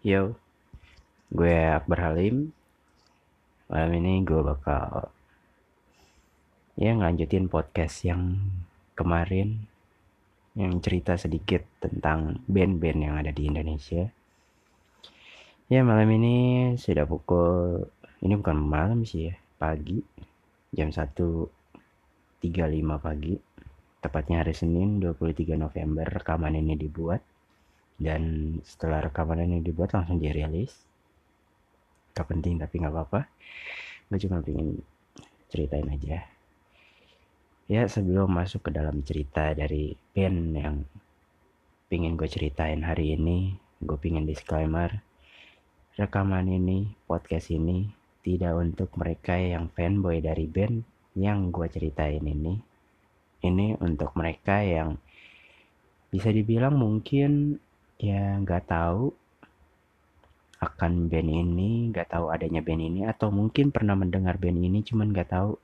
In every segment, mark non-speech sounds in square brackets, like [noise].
Yo, gue Akbar Halim. Malam ini gue bakal ya ngelanjutin podcast yang kemarin yang cerita sedikit tentang band-band yang ada di Indonesia. Ya malam ini sudah pukul ini bukan malam sih ya, pagi jam 1.35 pagi. Tepatnya hari Senin 23 November rekaman ini dibuat dan setelah rekaman ini dibuat langsung dirilis. Gak penting tapi nggak apa-apa. Gue cuma pengen ceritain aja. Ya sebelum masuk ke dalam cerita dari band yang pengen gue ceritain hari ini gue pengen disclaimer. Rekaman ini podcast ini tidak untuk mereka yang fanboy dari band yang gue ceritain ini. Ini untuk mereka yang bisa dibilang mungkin ya nggak tahu akan band ini, nggak tahu adanya band ini, atau mungkin pernah mendengar band ini, cuman nggak tahu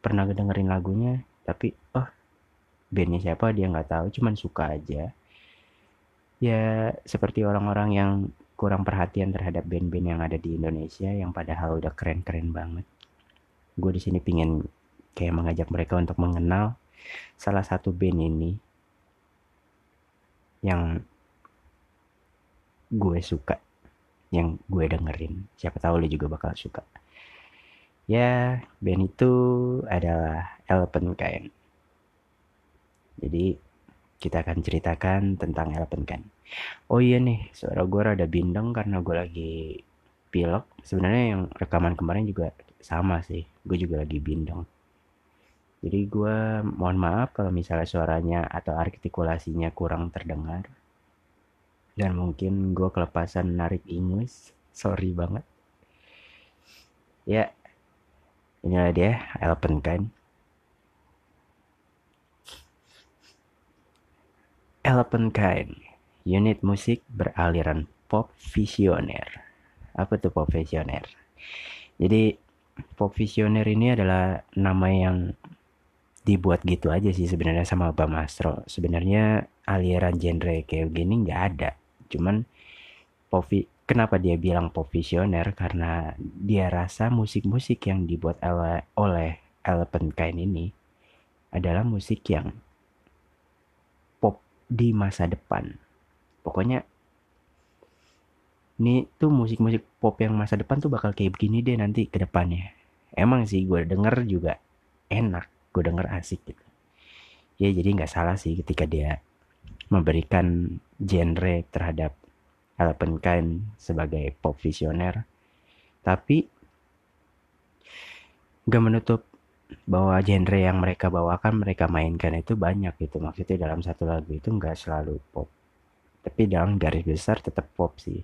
pernah dengerin lagunya, tapi oh bandnya siapa dia nggak tahu, cuman suka aja. Ya seperti orang-orang yang kurang perhatian terhadap band-band yang ada di Indonesia, yang padahal udah keren-keren banget. Gue di sini pingin kayak mengajak mereka untuk mengenal salah satu band ini yang gue suka yang gue dengerin. Siapa tahu lo juga bakal suka. Ya band itu adalah Elephant Kind jadi kita akan ceritakan tentang Elephant Kind oh iya nih suara gue rada bindeng karena gue lagi pilek. Sebenarnya yang rekaman kemarin juga sama sih gue juga lagi bindeng. Jadi gue mohon maaf kalau misalnya suaranya atau artikulasinya kurang terdengar dan mungkin gue kelepasan narik ingus sorry banget. Ya inilah dia Elephant kan. Elephant Kind unit musik beraliran pop visioner apa tuh pop visioner jadi pop visioner ini adalah nama yang dibuat gitu aja sih sebenarnya sama Bang Astro. Sebenarnya aliran genre kayak gini nggak ada cuman Povi kenapa dia bilang pop visioner karena dia rasa musik-musik yang dibuat oleh Elephant Kind ini adalah musik yang pop di masa depan. Pokoknya ini tuh musik-musik pop yang masa depan tuh bakal kayak begini deh nanti ke depannya. Emang sih gue denger juga enak gue denger asik gitu. Ya jadi nggak salah sih ketika dia memberikan genre terhadap Elephant Kind sebagai pop visioner. Tapi gak menutup bahwa genre yang mereka bawakan mereka mainkan itu banyak gitu. Maksudnya dalam satu lagu itu nggak selalu pop. Tapi dalam garis besar tetap pop sih.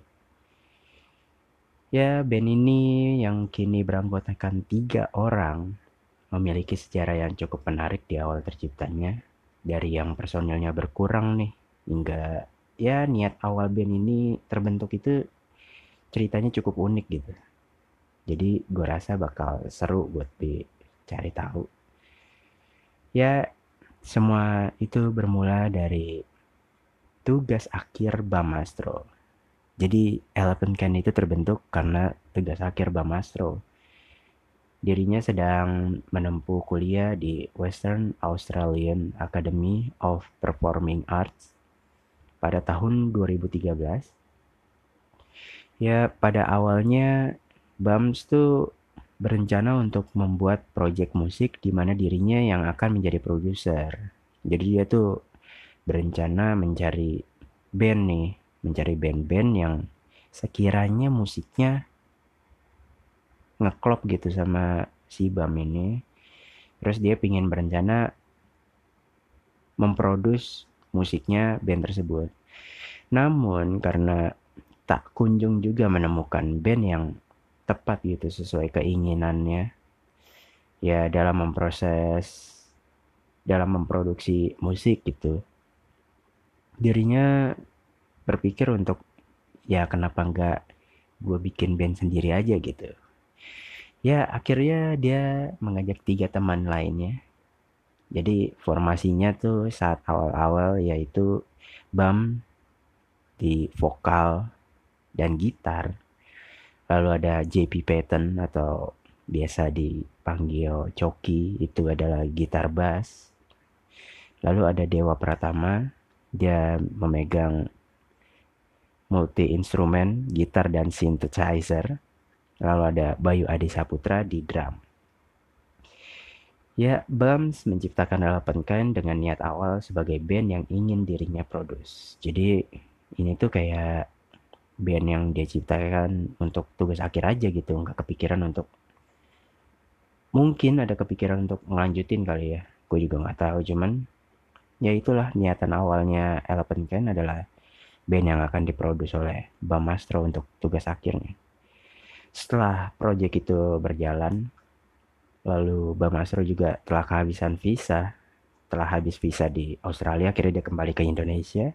Ya band ini yang kini beranggotakan tiga orang memiliki sejarah yang cukup menarik di awal terciptanya dari yang personilnya berkurang nih hingga ya niat awal band ini terbentuk itu ceritanya cukup unik gitu. Jadi gue rasa bakal seru buat dicari tahu. Ya semua itu bermula dari tugas akhir Bamastro. Jadi Elephant Can itu terbentuk karena tugas akhir Bamastro Dirinya sedang menempuh kuliah di Western Australian Academy of Performing Arts pada tahun 2013. Ya, pada awalnya Bams tuh berencana untuk membuat proyek musik di mana dirinya yang akan menjadi produser. Jadi dia tuh berencana mencari band nih, mencari band-band yang sekiranya musiknya ngeklop gitu sama si Bam ini. Terus dia pingin berencana memproduce musiknya band tersebut. Namun karena tak kunjung juga menemukan band yang tepat gitu sesuai keinginannya ya dalam memproses dalam memproduksi musik gitu dirinya berpikir untuk ya kenapa enggak gue bikin band sendiri aja gitu Ya, akhirnya dia mengajak tiga teman lainnya. Jadi formasinya tuh saat awal-awal yaitu Bam di vokal, dan gitar. Lalu ada JP Patton atau biasa dipanggil Coki itu adalah gitar bass. Lalu ada Dewa Pratama, dia memegang multi instrumen, gitar dan synthesizer. Lalu ada Bayu Adi Saputra di drum. Ya, Bams menciptakan Elephant Kain dengan niat awal sebagai band yang ingin dirinya produce. Jadi ini tuh kayak band yang dia ciptakan untuk tugas akhir aja gitu, nggak kepikiran untuk mungkin ada kepikiran untuk melanjutin kali ya. Gue juga nggak tahu, cuman ya itulah niatan awalnya Elephant Kain adalah band yang akan diproduksi oleh Bam Mastro untuk tugas akhirnya. Setelah proyek itu berjalan, lalu Bam Mastro juga telah kehabisan visa, telah habis visa di Australia, akhirnya dia kembali ke Indonesia.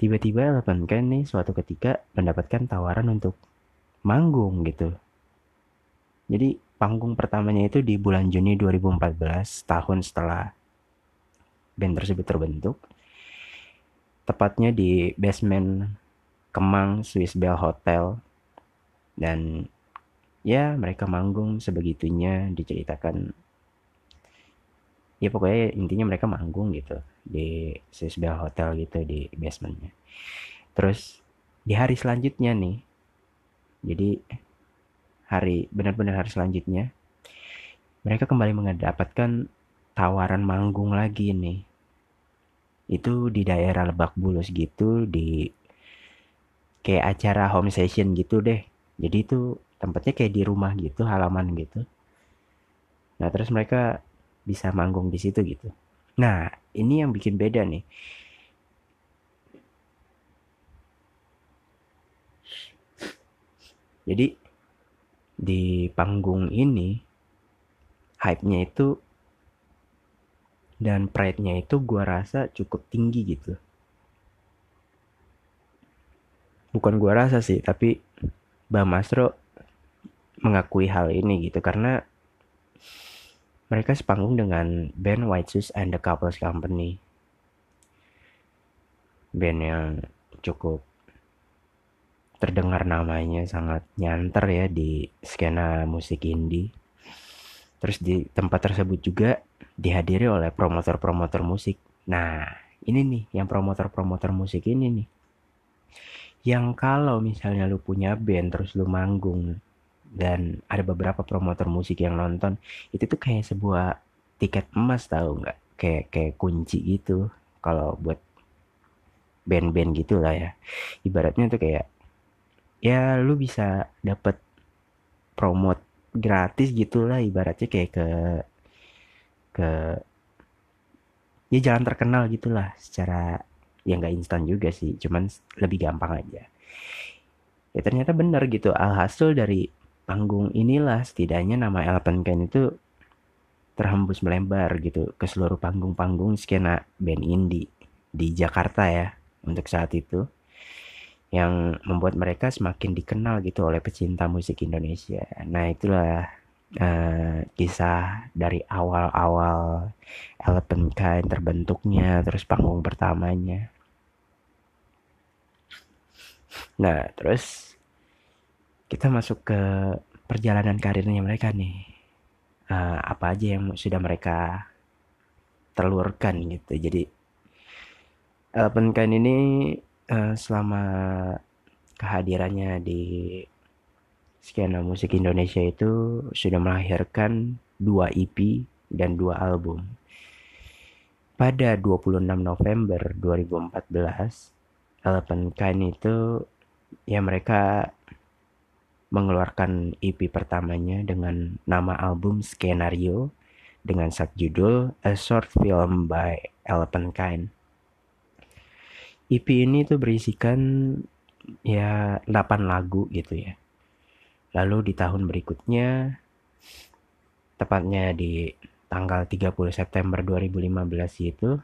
Tiba-tiba Elephant Kain nih suatu ketika mendapatkan tawaran untuk manggung gitu. Jadi panggung pertamanya itu di bulan Juni 2014, tahun setelah band tersebut terbentuk tepatnya di basement Kemang Swiss Bell Hotel dan ya mereka manggung sebegitunya diceritakan. Ya pokoknya intinya mereka manggung gitu di Bell Hotel gitu di basementnya. Terus di hari selanjutnya nih jadi hari benar-benar hari selanjutnya mereka kembali mendapatkan tawaran manggung lagi nih. Itu di daerah Lebak Bulus gitu di kayak acara home session gitu deh jadi itu tempatnya kayak di rumah gitu halaman gitu. Nah terus mereka bisa manggung di situ gitu. Nah ini yang bikin beda nih. Jadi di panggung ini hype-nya itu dan pride-nya itu gue rasa cukup tinggi gitu. Bukan gue rasa sih tapi Bang Masro mengakui hal ini gitu karena mereka sepanggung dengan band White Shoes and the Couples Company band yang cukup terdengar namanya sangat nyanter ya di skena musik indie terus di tempat tersebut juga dihadiri oleh promotor-promotor musik. Nah, ini nih yang promotor-promotor musik ini nih. Yang kalau misalnya lu punya band terus lu manggung dan ada beberapa promotor musik yang nonton, itu tuh kayak sebuah tiket emas tahu nggak? Kayak kayak kunci gitu kalau buat band-band gitu lah ya. Ibaratnya tuh kayak ya lu bisa dapet promote gratis gitulah ibaratnya kayak ke ke ya jalan terkenal gitulah secara ya nggak instan juga sih cuman lebih gampang aja. Ya ternyata benar gitu. Alhasil dari panggung inilah setidaknya nama Elephant Kain itu terhembus melebar gitu ke seluruh panggung-panggung skena band indie di Jakarta ya untuk saat itu yang membuat mereka semakin dikenal gitu oleh pecinta musik Indonesia. Nah itulah uh, kisah dari awal-awal Elephant Kind terbentuknya terus panggung pertamanya nah terus kita masuk ke perjalanan karirnya mereka nih uh, apa aja yang sudah mereka telurkan gitu jadi Elephant Kind ini uh, selama kehadirannya di skena musik Indonesia itu sudah melahirkan dua EP dan dua album. Pada 26 November 2014, Elephant Kind itu ya mereka mengeluarkan EP pertamanya dengan nama album Skenario dengan subjudul A Short Film by Elephant Kind. EP ini tuh berisikan ya 8 lagu gitu ya Lalu di tahun berikutnya, tepatnya di tanggal 30 September 2015 itu,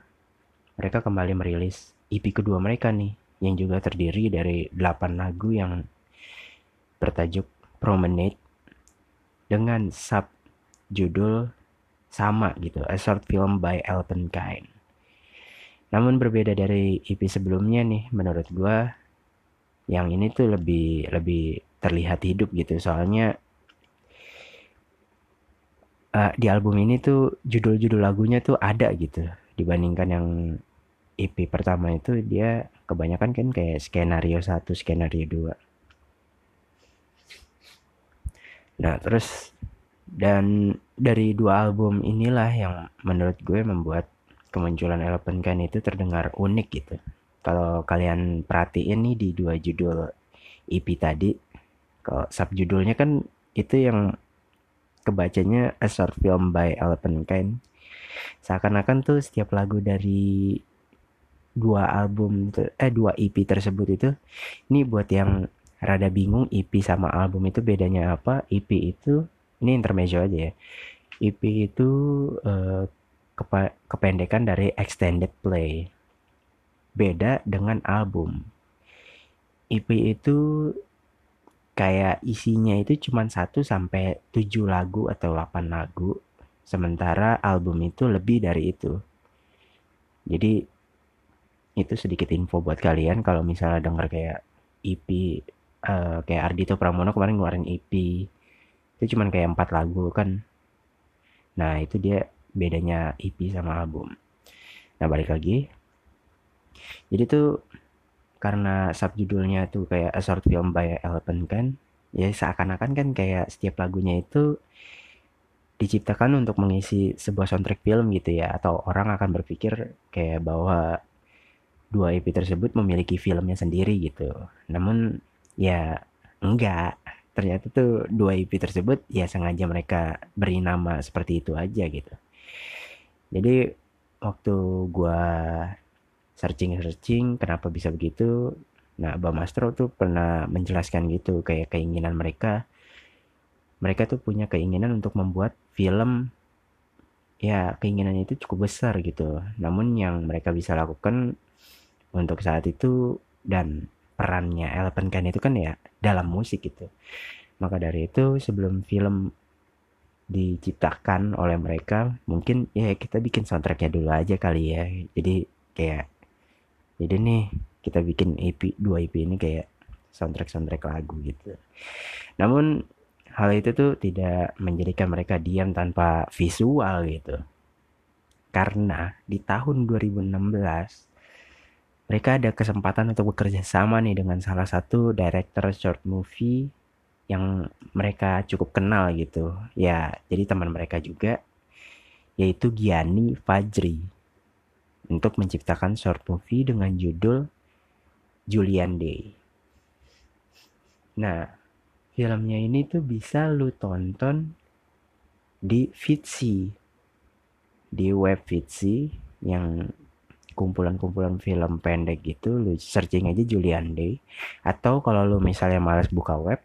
mereka kembali merilis EP kedua mereka nih, yang juga terdiri dari 8 lagu yang bertajuk Promenade dengan sub judul sama gitu, A Short Film by Elton Kind. Namun berbeda dari EP sebelumnya nih, menurut gue, yang ini tuh lebih lebih terlihat hidup gitu soalnya uh, di album ini tuh judul-judul lagunya tuh ada gitu dibandingkan yang EP pertama itu dia kebanyakan kan kayak skenario satu skenario dua. Nah terus dan dari dua album inilah yang menurut gue membuat kemunculan Elephant Can itu terdengar unik gitu. Kalau kalian perhatiin nih di dua judul EP tadi kalau subjudulnya kan itu yang kebacanya A Short Film by Elephant Kind seakan-akan tuh setiap lagu dari dua album eh dua EP tersebut itu. Ini buat yang rada bingung EP sama album itu bedanya apa? EP itu ini intermezzo aja ya. EP itu uh, kepa kependekan dari extended play. Beda dengan album. EP itu kayak isinya itu cuma 1 sampai 7 lagu atau 8 lagu. Sementara album itu lebih dari itu. Jadi itu sedikit info buat kalian kalau misalnya denger kayak EP uh, eh, kayak Ardito Pramono kemarin ngeluarin EP itu cuma kayak empat lagu kan. Nah, itu dia bedanya EP sama album. Nah, balik lagi. Jadi tuh karena subjudulnya tuh kayak a short film by Elephant kan ya seakan-akan kan kayak setiap lagunya itu diciptakan untuk mengisi sebuah soundtrack film gitu ya atau orang akan berpikir kayak bahwa dua EP tersebut memiliki filmnya sendiri gitu namun ya enggak ternyata tuh dua EP tersebut ya sengaja mereka beri nama seperti itu aja gitu jadi waktu gua searching-searching kenapa bisa begitu. Nah, Bang Mastro tuh pernah menjelaskan gitu kayak keinginan mereka. Mereka tuh punya keinginan untuk membuat film ya keinginannya itu cukup besar gitu. Namun yang mereka bisa lakukan untuk saat itu dan perannya Elephant Can itu kan ya dalam musik gitu. Maka dari itu sebelum film diciptakan oleh mereka mungkin ya kita bikin soundtracknya dulu aja kali ya. Jadi kayak jadi nih kita bikin EP dua EP ini kayak soundtrack soundtrack lagu gitu. Namun hal itu tuh tidak menjadikan mereka diam tanpa visual gitu. Karena di tahun 2016 mereka ada kesempatan untuk bekerja sama nih dengan salah satu director short movie yang mereka cukup kenal gitu ya jadi teman mereka juga yaitu Gianni Fajri untuk menciptakan short movie dengan judul Julian Day. Nah, filmnya ini tuh bisa lu tonton di Vitsy, di web Vitsy yang kumpulan-kumpulan film pendek gitu, lu searching aja Julian Day. Atau kalau lu misalnya males buka web,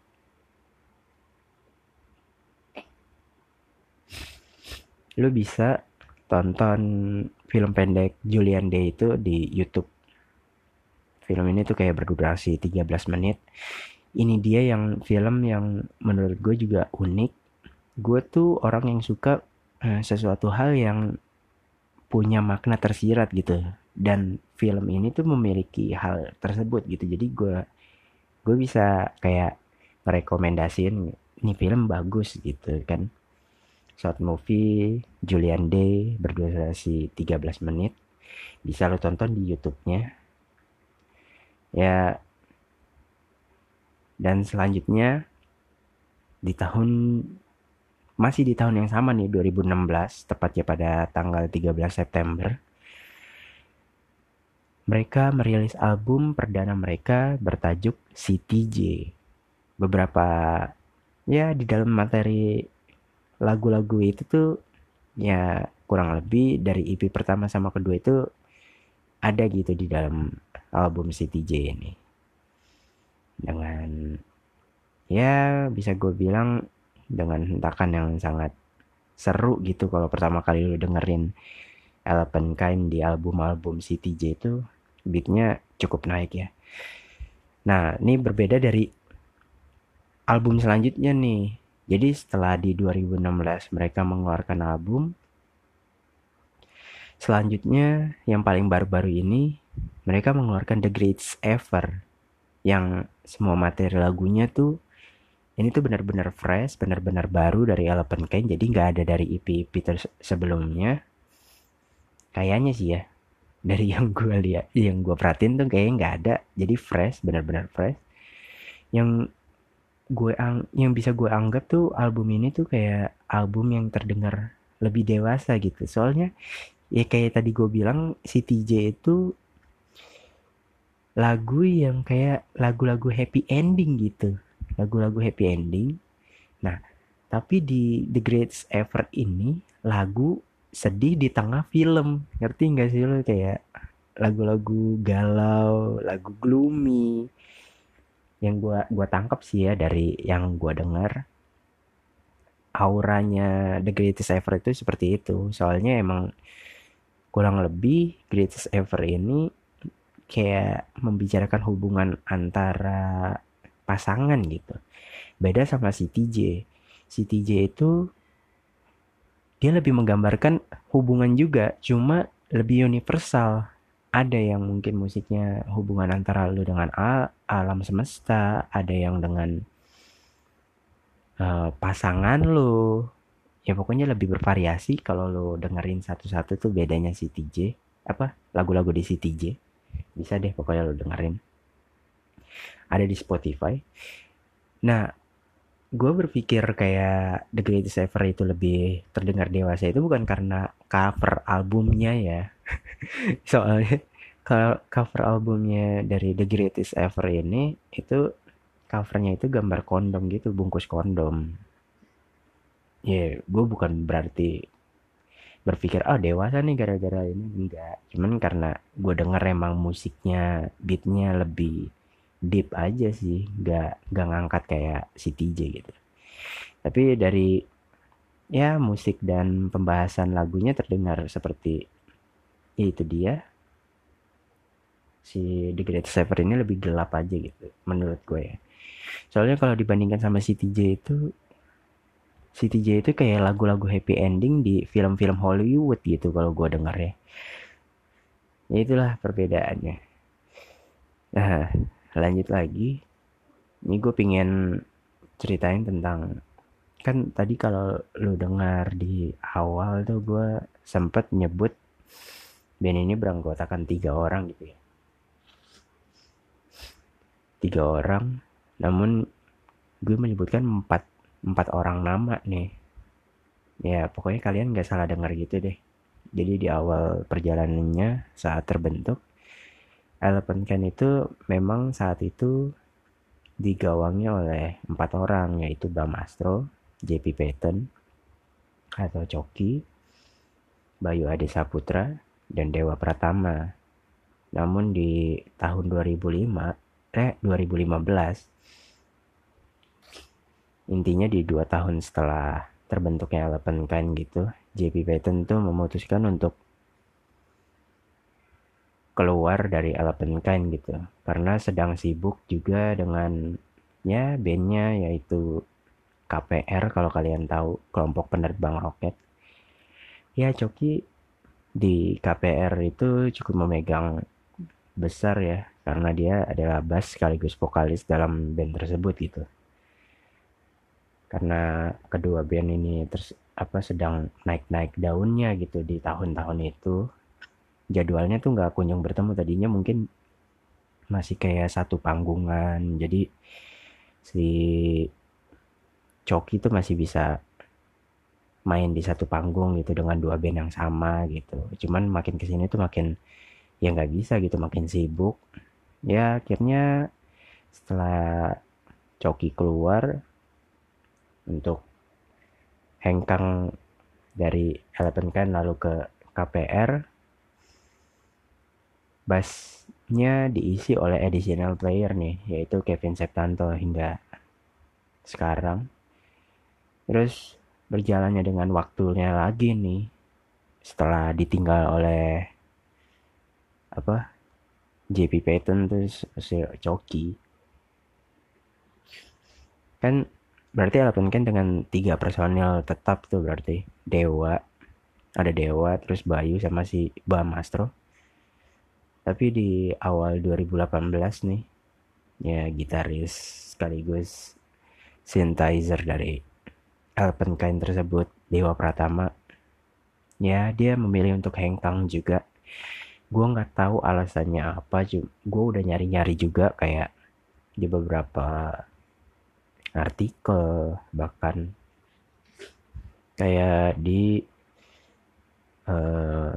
lu bisa tonton film pendek Julian Day itu di YouTube. Film ini tuh kayak berdurasi 13 menit. Ini dia yang film yang menurut gue juga unik. Gue tuh orang yang suka eh, sesuatu hal yang punya makna tersirat gitu. Dan film ini tuh memiliki hal tersebut gitu. Jadi gue gue bisa kayak merekomendasiin ini film bagus gitu kan. Short movie Julian Day berdurasi 13 menit. Bisa lo tonton di YouTube-nya. Ya. Dan selanjutnya di tahun masih di tahun yang sama nih 2016 tepatnya pada tanggal 13 September mereka merilis album perdana mereka bertajuk CTJ beberapa ya di dalam materi lagu-lagu itu tuh ya kurang lebih dari EP pertama sama kedua itu ada gitu di dalam album CTJ ini. Dengan ya bisa gue bilang dengan hentakan yang sangat seru gitu kalau pertama kali lu dengerin Elephant Kind di album-album CTJ itu beatnya cukup naik ya. Nah ini berbeda dari album selanjutnya nih. Jadi setelah di 2016 mereka mengeluarkan album, selanjutnya yang paling baru-baru ini mereka mengeluarkan The Greatest Ever yang semua materi lagunya tuh ini tuh benar-benar fresh benar-benar baru dari Elephant Kain jadi nggak ada dari EP EP sebelumnya. Kayaknya sih ya dari yang gue lihat yang gue perhatiin tuh kayaknya nggak ada. Jadi fresh benar-benar fresh. Yang gue ang yang bisa gue anggap tuh album ini tuh kayak album yang terdengar lebih dewasa gitu. Soalnya ya kayak tadi gue bilang si TJ itu lagu yang kayak lagu-lagu happy ending gitu. Lagu-lagu happy ending. Nah tapi di The Greatest Ever ini lagu sedih di tengah film ngerti nggak sih lo kayak lagu-lagu galau lagu gloomy yang gua gua tangkap sih ya dari yang gua dengar auranya The Greatest Ever itu seperti itu soalnya emang kurang lebih Greatest Ever ini kayak membicarakan hubungan antara pasangan gitu. Beda sama si TJ. Si TJ itu dia lebih menggambarkan hubungan juga, cuma lebih universal. Ada yang mungkin musiknya hubungan antara lu dengan al alam semesta, ada yang dengan uh, pasangan lu. Ya pokoknya lebih bervariasi. Kalau lu dengerin satu-satu tuh bedanya si TJ apa? Lagu-lagu di si TJ bisa deh pokoknya lo dengerin. Ada di Spotify. Nah gue berpikir kayak The Greatest Ever itu lebih terdengar dewasa. Itu bukan karena cover albumnya ya. [laughs] Soalnya kalau cover albumnya dari The Greatest Ever ini itu covernya itu gambar kondom gitu bungkus kondom. Ya yeah, gue bukan berarti berpikir oh dewasa nih gara-gara ini. Enggak. Cuman karena gue denger emang musiknya beatnya lebih deep aja sih nggak nggak ngangkat kayak si TJ gitu tapi dari ya musik dan pembahasan lagunya terdengar seperti ya itu dia si The Great Sever ini lebih gelap aja gitu menurut gue ya soalnya kalau dibandingkan sama si TJ itu Siti J itu kayak lagu-lagu happy ending di film-film Hollywood gitu kalau gue denger ya. Ya itulah perbedaannya. Nah, lanjut lagi. Ini gue pingin ceritain tentang kan tadi kalau lu dengar di awal tuh gue sempet nyebut band ini beranggotakan tiga orang gitu ya. Tiga orang namun gue menyebutkan empat empat orang nama nih. Ya pokoknya kalian nggak salah dengar gitu deh. Jadi di awal perjalanannya saat terbentuk Elephant Can itu memang saat itu digawangi oleh empat orang yaitu Bam Astro, JP Payton atau Coki, Bayu Ade Saputra, dan Dewa Pratama. Namun di tahun 2005, eh 2015 intinya di dua tahun setelah terbentuknya Eleven Kind gitu JP Payton tuh memutuskan untuk keluar dari Eleven Kind gitu. Karena sedang sibuk juga dengan ya bandnya yaitu KPR kalau kalian tahu kelompok penerbang roket. Ya Coki di KPR itu cukup memegang besar ya karena dia adalah bass sekaligus vokalis dalam band tersebut gitu. Karena kedua band ini terus apa sedang naik-naik daunnya gitu di tahun-tahun itu jadwalnya tuh nggak kunjung bertemu. Tadinya mungkin masih kayak satu panggungan. Jadi si Coki tuh masih bisa main di satu panggung gitu dengan dua band yang sama gitu. Cuman makin ke sini tuh makin ya nggak bisa gitu makin sibuk. Ya akhirnya setelah Coki keluar untuk hengkang dari Eleven Can lalu ke KPR bassnya diisi oleh additional player nih yaitu Kevin Septanto hingga sekarang. Terus berjalannya dengan waktunya lagi nih setelah ditinggal oleh apa JP Payton terus si Coki. Kan berarti Eleven kan dengan tiga personil tetap tuh berarti. Dewa ada Dewa terus Bayu sama si Bam Astro tapi di awal 2018 nih ya gitaris sekaligus synthesizer dari Alpenkind tersebut Dewa Pratama ya dia memilih untuk hengkang juga. Gue nggak tahu alasannya apa gue udah nyari-nyari juga kayak di beberapa artikel bahkan kayak di uh,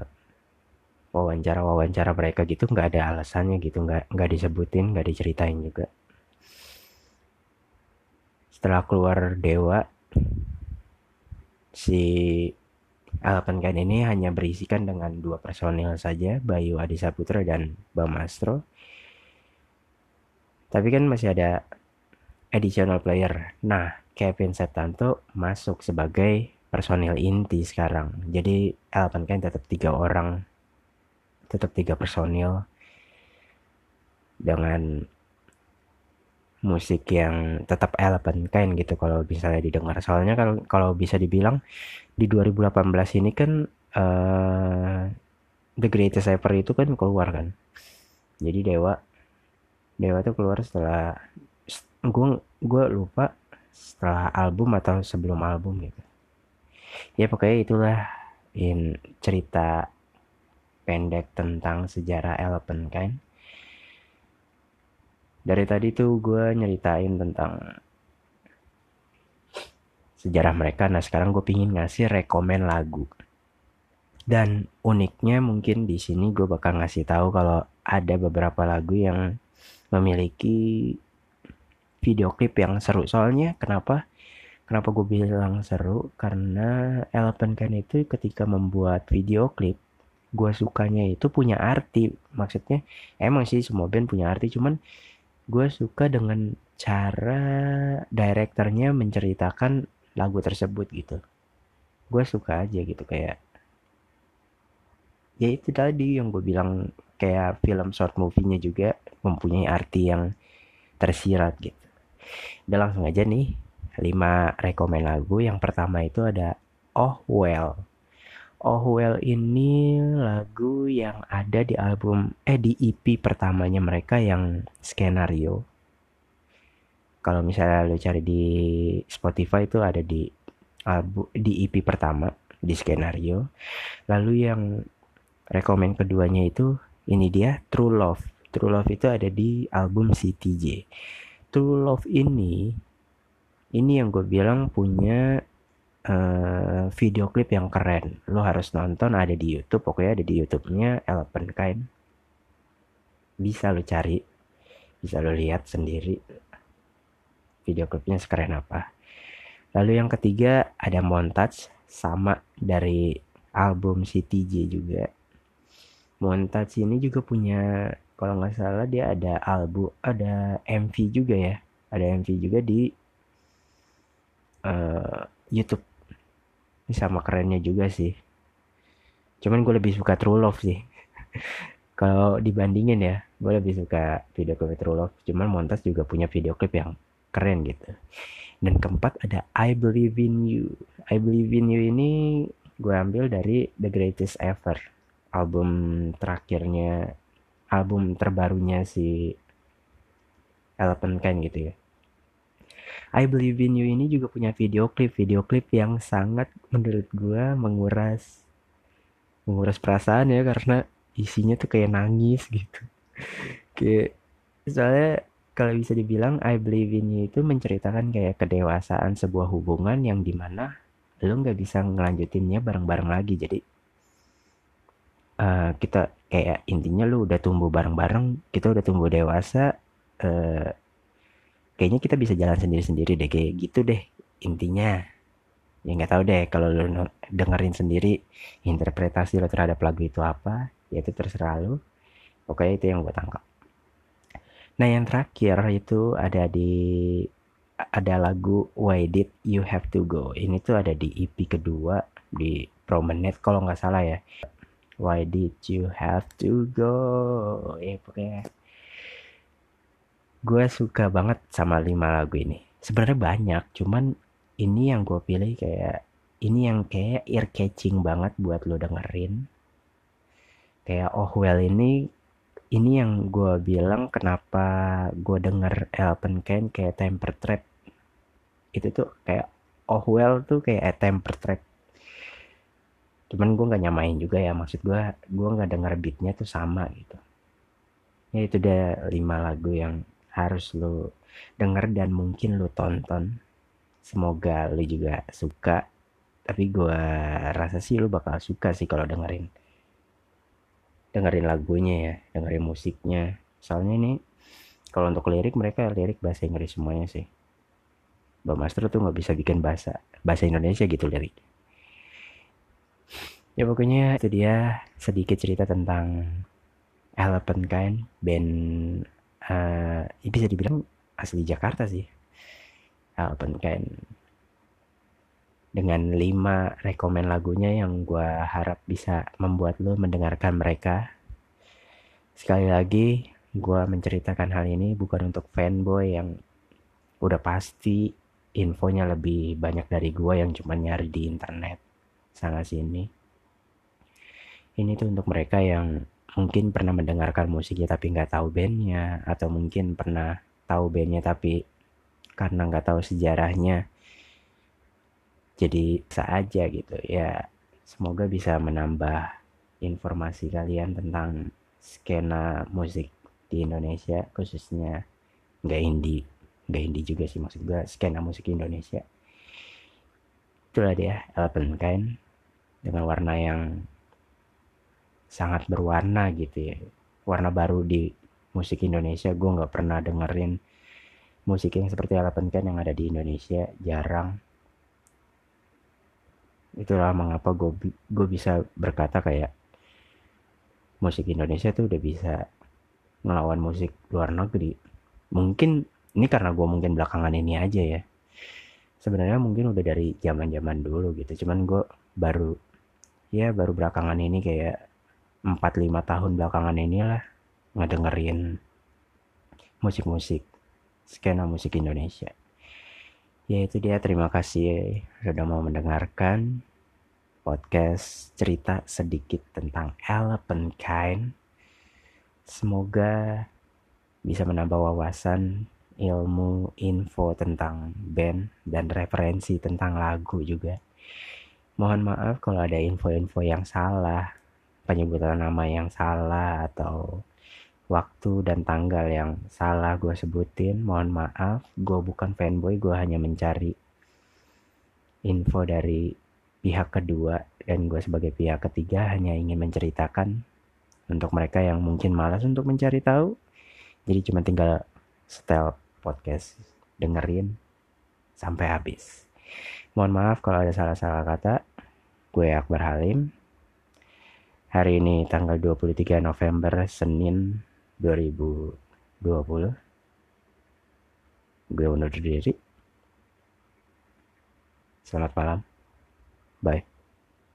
wawancara-wawancara mereka gitu nggak ada alasannya gitu nggak nggak disebutin nggak diceritain juga. Setelah keluar dewa si Alpen kan ini hanya berisikan dengan dua personil saja Bayu Adi Saputra dan Bamastro. Tapi kan masih ada additional player. Nah Kevin Septanto masuk sebagai personil inti sekarang. Jadi Alpen kan tetap tiga orang tetap tiga personil dengan musik yang tetap elemen kan gitu kalau misalnya didengar. Soalnya kalau kalau bisa dibilang di 2018 ini kan uh, The Greatest Ever itu kan keluar kan? Jadi Dewa Dewa tuh keluar setelah gue gue lupa setelah album atau sebelum album gitu. Ya pokoknya itulah in cerita pendek tentang sejarah Elephant kan dari tadi tuh gue nyeritain tentang sejarah mereka. Nah sekarang gue pingin ngasih rekomen lagu. Dan uniknya mungkin di sini gue bakal ngasih tahu kalau ada beberapa lagu yang memiliki video klip yang seru. Soalnya kenapa? Kenapa gue bilang seru? Karena Elephant Can itu ketika membuat video klip gue sukanya itu punya arti. Maksudnya emang sih semua band punya arti cuman gue suka dengan cara direkturnya menceritakan lagu tersebut gitu. Gue suka aja gitu kayak ya itu tadi yang gue bilang kayak film short movie-nya juga mempunyai arti yang tersirat gitu. Udah langsung aja nih 5 rekomen lagu. Yang pertama itu ada Oh Well Oh Well ini lagu yang ada di album eh di EP pertamanya mereka yang skenario. Kalau misalnya lo cari di Spotify itu ada di album di EP pertama di skenario. Lalu yang rekomend keduanya itu ini dia True Love. True Love itu ada di album CTJ. True Love ini ini yang gue bilang punya uh, video klip yang keren. Lo harus nonton ada di YouTube pokoknya ada di YouTube-nya Elephant Kind. Bisa lo cari bisa lo lihat sendiri video klipnya sekeren apa. Lalu yang ketiga ada montage sama dari album CTJ juga. Montage ini juga punya kalau nggak salah dia ada album ada MV juga ya. Ada MV juga di uh, YouTube ini sama kerennya juga sih. Cuman gue lebih suka True Love sih. [laughs] Kalau dibandingin ya gue lebih suka video klip True Love. Cuman Montas juga punya video klip yang keren gitu. Dan keempat ada I Believe in You. I Believe in You ini gue ambil dari The Greatest Ever. Album terakhirnya album terbarunya si Elephant Kind gitu ya I Believe in You ini juga punya video klip video klip yang sangat menurut gue menguras menguras perasaan ya karena isinya tuh kayak nangis gitu. [laughs] Kayak soalnya kalau bisa dibilang I Believe in You itu menceritakan kayak kedewasaan sebuah hubungan yang di mana lo nggak bisa ngelanjutinnya bareng-bareng lagi. Jadi uh, kita kayak intinya lo udah tumbuh bareng-bareng kita udah tumbuh dewasa uh, kayaknya kita bisa jalan sendiri-sendiri deh kayak gitu deh intinya. Ya nggak tahu deh kalau lo dengerin sendiri interpretasi lo terhadap lagu itu apa ya itu terserah lo pokoknya itu yang gue tangkap. Nah yang terakhir itu ada di ada lagu Why Did You Have to Go? Ini tuh ada di EP kedua di Promenade kalau nggak salah ya. Why Did You Have to Go? Ya pokoknya gue suka banget sama lima lagu ini. Sebenarnya banyak cuman ini yang gue pilih kayak ini yang kayak ear catching banget buat lo dengerin. Kayak oh well ini ini yang gue bilang kenapa gue denger Elven Ken kayak Temper Trap. Itu tuh kayak Oh well tuh kayak Temper Trap. Cuman gue nggak nyamain juga ya maksud gue gue nggak denger beatnya tuh sama gitu. Ya itu udah lima lagu yang harus lo denger dan mungkin lo tonton. Semoga lo juga suka. Tapi gue rasa sih lo bakal suka sih kalau dengerin. Dengerin lagunya ya dengerin musiknya. Soalnya ini kalau untuk lirik mereka lirik bahasa Inggris semuanya sih. Mbak Master tuh nggak bisa bikin bahasa bahasa Indonesia gitu lirik. Ya pokoknya itu dia sedikit cerita tentang Elephant Kind band uh, ya bisa dibilang asli Jakarta sih Elephant Kind dengan lima rekomen lagunya yang gue harap bisa membuat lo mendengarkan mereka. Sekali lagi, gue menceritakan hal ini bukan untuk fanboy yang udah pasti infonya lebih banyak dari gue yang cuma nyari di internet sana sini. Ini tuh untuk mereka yang mungkin pernah mendengarkan musiknya tapi nggak tahu bandnya atau mungkin pernah tahu bandnya tapi karena nggak tahu sejarahnya jadi saja gitu. Ya semoga bisa menambah informasi kalian tentang skena musik di Indonesia khususnya nggak indie nggak indie juga sih maksud gue skena musik Indonesia. Itulah dia Elephant Kind dengan warna yang sangat berwarna gitu ya. Warna baru di musik Indonesia gue nggak pernah dengerin musik yang seperti Elephant Kind yang ada di Indonesia jarang. Itulah mengapa gue gue bisa berkata kayak musik Indonesia tuh udah bisa ngelawan musik luar negeri. Mungkin ini karena gue mungkin belakangan ini aja ya. Sebenarnya mungkin udah dari zaman zaman dulu gitu. Cuman gue baru ya baru belakangan ini kayak 4-5 tahun belakangan inilah ngedengerin musik-musik skena musik Indonesia. Ya itu dia. Terima kasih sudah mau mendengarkan podcast cerita sedikit tentang Elephant Kind. Semoga bisa menambah wawasan ilmu info tentang band dan referensi tentang lagu juga. Mohon maaf kalau ada info-info yang salah penyebutan nama yang salah atau waktu dan tanggal yang salah gue sebutin mohon maaf. Gue bukan fanboy gue hanya mencari info dari pihak kedua dan gue sebagai pihak ketiga hanya ingin menceritakan untuk mereka yang mungkin malas untuk mencari tahu. Jadi cuma tinggal setel podcast dengerin sampai habis. Mohon maaf kalau ada salah-salah kata. Gue Akbar Halim hari ini tanggal 23 November Senin 2020 gue undur diri. Selamat malam. Bye.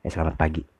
Eh selamat pagi